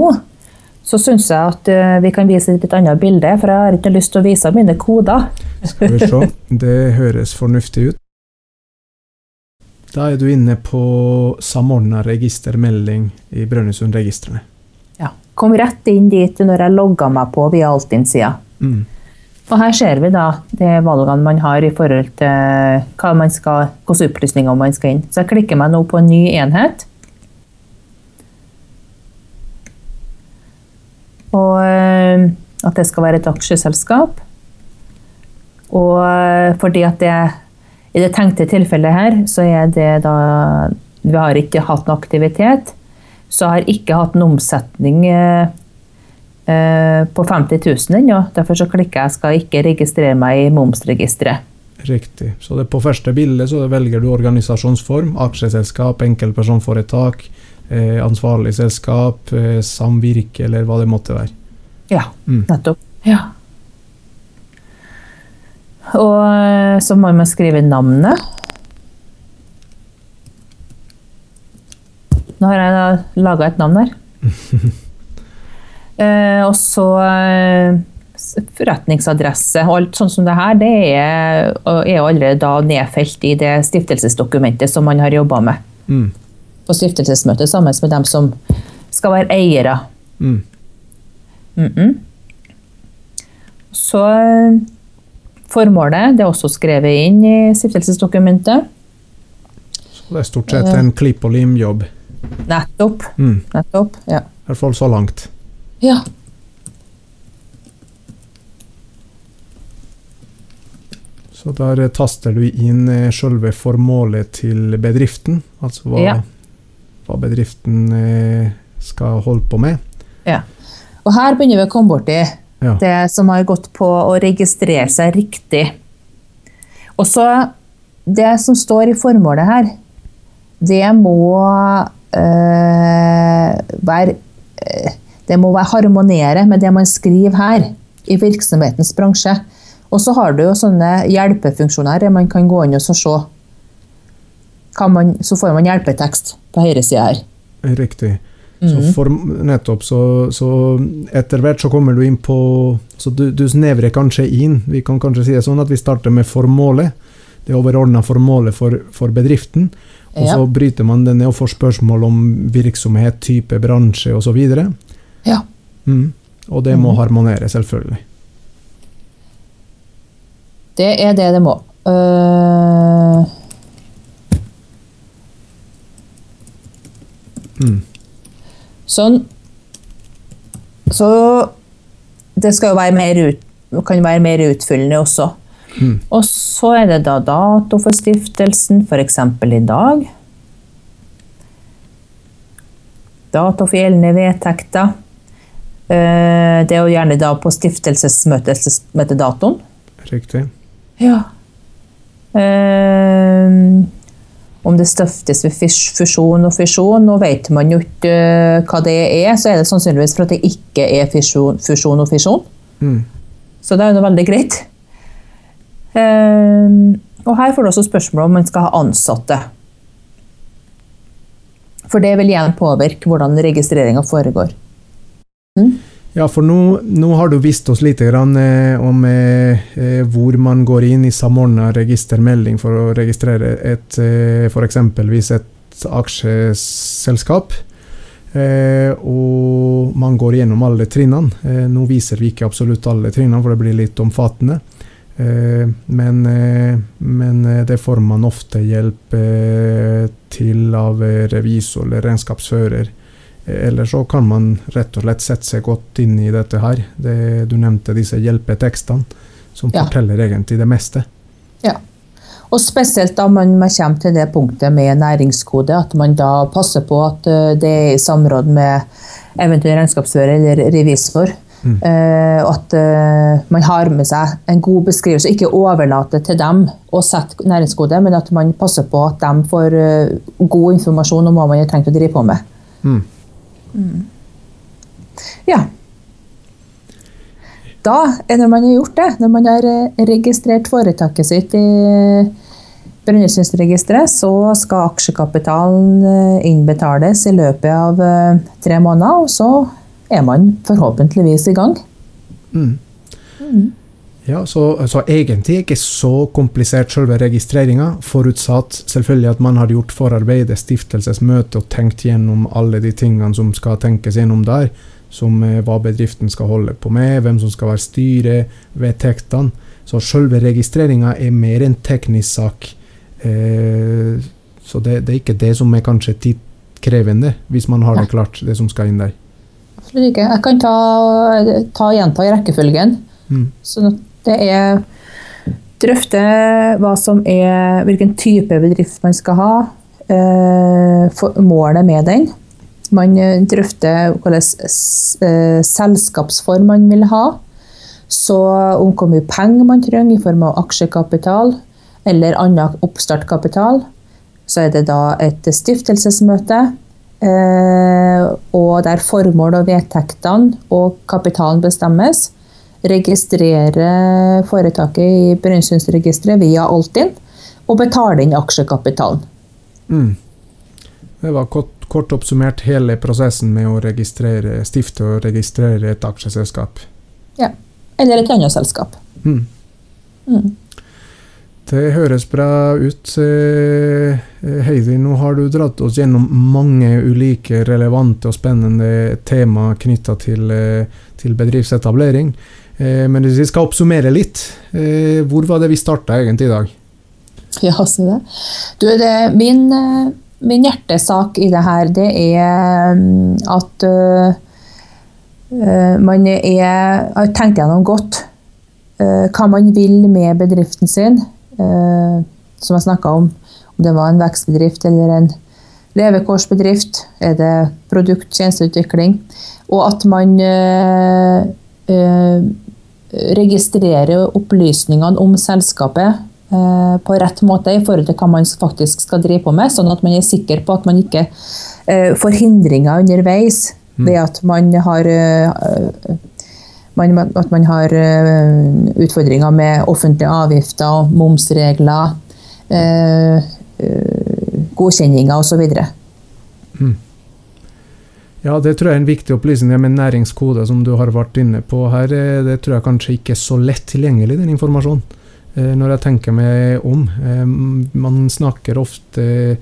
så syns jeg at øh, vi kan vise et litt annet bilde, for jeg har ikke lyst til å vise mine koder. Skal vi se. Det høres fornuftig ut. Da er du inne på samordna registermelding i Brønnøysundregistrene kom rett inn dit når jeg logga meg på via Altinn-sida. Mm. Og her ser vi da de valgene man har i forhold til hva man skal, hvilke opplysninger man skal inn. Så jeg klikker meg nå på en ny enhet. Og eh, at det skal være et aksjeselskap. Og eh, fordi at det i det tenkte tilfellet her, så er det da Vi har ikke hatt noe aktivitet. Så har ikke hatt en omsetning eh, eh, på 50 000 ennå. Derfor så klikker jeg 'skal ikke registrere meg i momsregisteret'. Riktig. Så det på første bilde så velger du organisasjonsform, aksjeselskap, enkeltpersonforetak, eh, ansvarlig selskap, samvirke eller hva det måtte være. Ja, mm. nettopp. Ja. Og så må man skrive navnet. Nå har jeg laga et navn der. [LAUGHS] eh, og så eh, forretningsadresse og alt sånt som det her, det er, er allerede da nedfelt i det stiftelsesdokumentet som man har jobba med. Mm. På stiftelsesmøtet sammen med dem som skal være eiere. Mm. Mm -mm. Så eh, formålet det er også skrevet inn i stiftelsesdokumentet. Så det er stort sett en klipp og lim-jobb? Nettopp. Mm. Nettopp. Ja. I hvert fall så langt. Ja. Så der taster du inn eh, selve formålet til bedriften, altså hva, ja. hva bedriften eh, skal holde på med. Ja. Og her begynner vi å komme borti ja. det som har gått på å registrere seg riktig. Og så Det som står i formålet her, det må være uh, Det må være harmonere med det man skriver her i virksomhetens bransje. Og så har du jo sånne hjelpefunksjoner der man kan gå inn og så se. Man, så får man hjelpetekst på høyresida her. Riktig. Så mhm. for, nettopp, så, så, etter hvert så kommer du inn på Så du, du snevrer kanskje inn. Vi kan kanskje si det sånn at vi starter med formålet. Det overordna formålet for, for bedriften. Og ja. så bryter man det ned og får spørsmål om virksomhet, type bransje osv. Ja. Mm. Og det må mm. harmonere, selvfølgelig. Det er det det må. Uh... Mm. Sånn. Så det skal jo være mer ut, kan være mer utfyllende også. Mm. Og så er det da dato for stiftelsen, f.eks. i dag. Dato for gjeldende vedtekter. Eh, det er jo gjerne da på stiftelsesmøtedatoen. Riktig. Ja. Um, om det støftes ved fusjon og fisjon. Nå vet man jo ikke uh, hva det er, så er det sannsynligvis for at det ikke er fusjon, fusjon og fisjon. Mm. Så det er jo veldig greit. Ehm, og her får du også spørsmål om man skal ha ansatte. For det vil igjen påvirke hvordan registreringa foregår. Mm? Ja, for nå, nå har du vist oss litt grann, eh, om eh, eh, hvor man går inn i samordna registermelding for å registrere et eh, f.eks. et aksjeselskap. Eh, og man går gjennom alle trinnene. Eh, nå viser vi ikke absolutt alle trinnene, for det blir litt omfattende. Eh, men, eh, men eh, det får man ofte hjelp til av revisor eller regnskapsfører. Eller så kan man rett og slett sette seg godt inn i dette her. Det, du nevnte disse hjelpetekstene, som Ja. forteller egentlig det meste. Ja. Og spesielt da man, man kommer til det punktet med næringskode, at man da passer på at det er i samråd med eventuell regnskapsfører eller revisor. Eh, Uh, at uh, man har med seg en god beskrivelse, ikke overlate til dem å sette næringskode, men at man passer på at de får uh, god informasjon om hva man har tenkt å drive på med. Mm. Ja. Da, når man har gjort det, når man har registrert foretaket sitt i Brønnøysundregisteret, så skal aksjekapitalen innbetales i løpet av tre måneder, og så er man forhåpentligvis i gang. Mm. Ja, så, så egentlig ikke så komplisert selve registreringa, forutsatt selvfølgelig at man har gjort forarbeidet, stiftelsesmøte og tenkt gjennom alle de tingene som skal tenkes gjennom der, som eh, hva bedriften skal holde på med, hvem som skal være styret, vedtektene. Så selve registreringa er mer en teknisk sak. Eh, så det, det er ikke det som er kanskje tidkrevende, hvis man har det klart, det som skal inn der. Absolutt ikke. Jeg kan ta, ta gjenta i rekkefølgen. Mm. Sånn at det er Drøfte hva som er, hvilken type bedrift man skal ha. eh, for, målet med den. Man eh, drøfter hvilken eh, selskapsform man vil ha. Så om hvor mye penger man trenger i form av aksjekapital eller annen oppstartkapital. Så er det da et stiftelsesmøte. Eh, og der formål og vedtektene og kapitalen bestemmes registrere foretaket i Brønnøysundregisteret via Altinn og betale inn aksjekapitalen. Mm. Det var kort, kort oppsummert hele prosessen med å registrere, stifte og registrere et aksjeselskap. Ja. Eller et annet selskap. Mm. Mm. Det høres bra ut. eh, Heidi, nå har du dratt oss gjennom mange ulike relevante og spennende tema knytta til, eh, til bedriftsetablering. Eh, Men hvis vi skal oppsummere litt, eh, hvor var det vi starta egentlig i dag? Ja, si det. Du, det min, eh, min hjertesak i det her, det er mm, at øh, man er, har tenkt gjennom godt uh, hva man vil med bedriften sin. Øh, som jeg snakka om, om det var en vekstbedrift eller en levekårsbedrift. Er det produkt- tjenesteutvikling? Og at man øh, øh, registrerer opplysningene om selskapet eh, på rett måte i forhold til hva man faktisk skal drive på med, sånn at man er sikker på at man ikke eh, får hindringer underveis ved at man har eh, man, at man har eh, utfordringer med offentlige avgifter, momsregler, eh, eh, godkjenninger osv. Ja, det tror jeg er en viktig opplysning det med næringskode, som du har vært inne på her. eh, Det tror jeg kanskje ikke er så lett tilgjengelig, den informasjonen. Når jeg tenker meg om. Man snakker ofte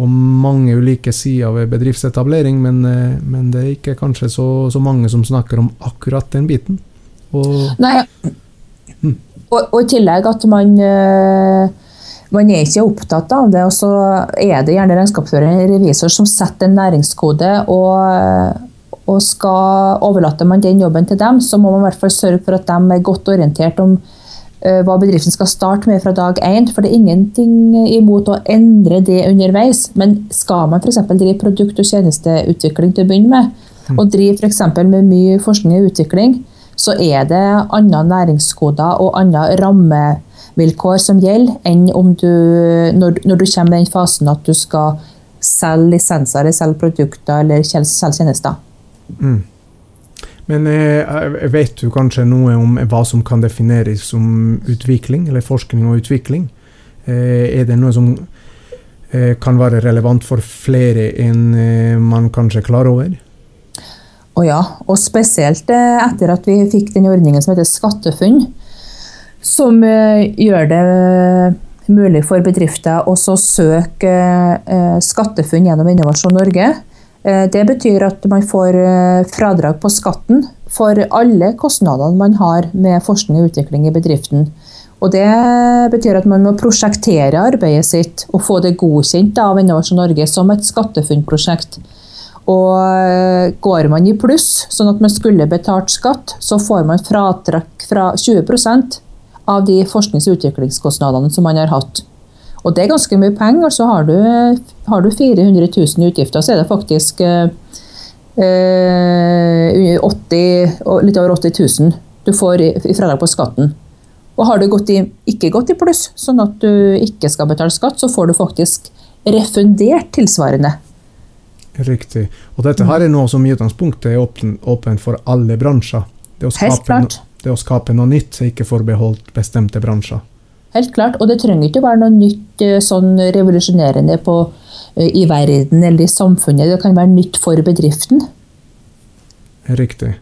om mange ulike sider ved bedriftsetablering, men, eh, men det er ikke kanskje så, så mange som snakker om akkurat den biten. Og Nei, Mm. og, og i tillegg at man eh, man er ikke opptatt av det, og så er det gjerne regnskapsfører eller revisor som setter en næringskode, og, og skal overlater man den jobben til dem, så må man i hvert fall sørge for at de er godt orientert om hva bedriften skal starte med fra dag én. For det er ingenting imot å endre det underveis. Men skal man f.eks. drive produkt- og tjenesteutvikling til å begynne med, og drive f.eks. med mye forskning og utvikling, så er det andre næringskoder og andre rammevilkår som gjelder, enn om du, når, når du kommer i den fasen at du skal selge lisenser, selge produkter eller selge selge tjenester. Mm. Men eh, vet du kanskje noe om hva som kan defineres som utvikling, eller forskning og utvikling? Eh, er det noe som eh, kan være relevant for flere enn eh, man kanskje er klar over? Å ja, og spesielt etter at vi fikk den ordningen som heter SkatteFUNN, som gjør det mulig for bedrifter å søke SkatteFUNN gjennom Innovasjon Norge. Det betyr at man får fradrag på skatten for alle kostnadene man har med forskning og utvikling i bedriften. Og Det betyr at man må prosjektere arbeidet sitt og få det godkjent av Innovasjon Norge som et SkatteFUNN-prosjekt. Og eh, Går man i pluss, sånn at man skulle betalt skatt, så får man fratrekk fra 20% av de forsknings- og utviklingskostnadene som man har hatt. Og Det er ganske mye penger. altså Har du, har du 400 000 i utgifter, så er det faktisk eh, 80, eh, litt over 80 000 du får i, i fradrag på skatten. Og har du gått i, ikke gått i pluss, sånn at du ikke skal betale skatt, så får du faktisk refundert tilsvarende. Riktig. Og dette her er noe som i utgangspunktet er åpent åpen for alle bransjer. Det å, skape, no, det å skape noe nytt er ikke forbeholdt bestemte bransjer. Helt klart, og det trenger ikke å være noe nytt eh, sånn revolusjonerende på Eh, i verden eller i samfunnet. Det kan være nytt for bedriften. Riktig.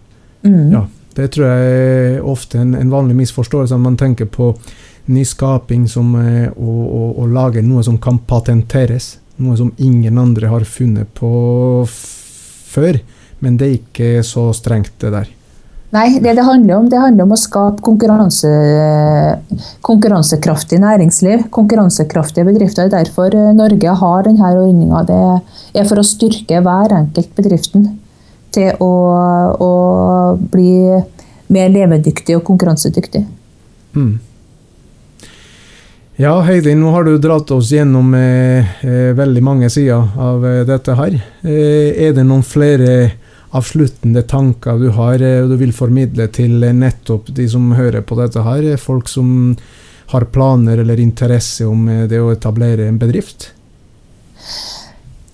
Mm. Ja, det tror jeg er ofte en, en vanlig misforståelse. Man tenker på nyskaping som eh, å, lage noe som kan patenteres. Noe som ingen andre har funnet på før. Men det er ikke så strengt, det der. Nei, det det handler om, det handler om å skape konkurranse, konkurransekraftig næringsliv. Konkurransekraftige bedrifter. Det er Derfor eh, Norge har denne ordninga. Det er for å styrke hver enkelt bedriften til å, å bli mer levedyktig og konkurransedyktig. Mm. Ja, Heidi, nå har du dratt oss gjennom eh, eh veldig mange sider av eh, dette her. Eh, er det noen flere avsluttende tanker du har og eh, du vil formidle til eh, nettopp de som hører på dette her? Folk som har planer eller interesse om eh, det å etablere en bedrift?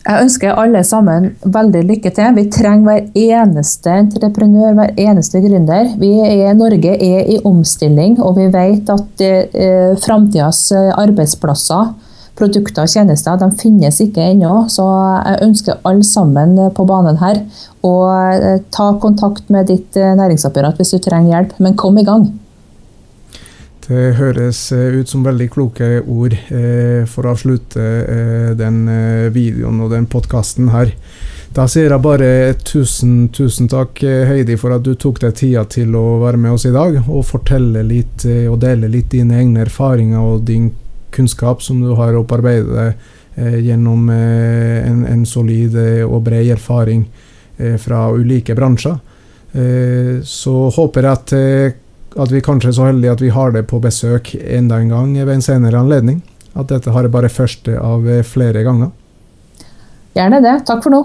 Jeg ønsker alle sammen veldig lykke til. Vi trenger hver eneste entreprenør, hver eneste gründer. Vi er, Norge er i omstilling, og vi vet at eh, framtidas arbeidsplasser produkter og tjenester de finnes ikke ennå. Så jeg ønsker alle sammen på banen her å eh, ta kontakt med ditt eh, næringsapparat hvis du trenger hjelp. Men kom i gang. Det høres eh, ut som veldig kloke ord for å avslutte den videoen og den podkasten her. Da sier jeg bare tusen, tusen takk, Heidi, for at du tok deg tida til å være med oss i dag og fortelle litt og dele litt dine egne erfaringer og din kunnskap som du har opparbeidet deg gjennom eh, en, en, solid eh, og bred erfaring eh, fra ulike bransjer. Eh, så håper jeg at, eh, at vi kanskje er så heldige at vi har det på besøk enda en gang ved en senere anledning. At dette har bare første av flere ganger. Gjerne det. Takk for nå.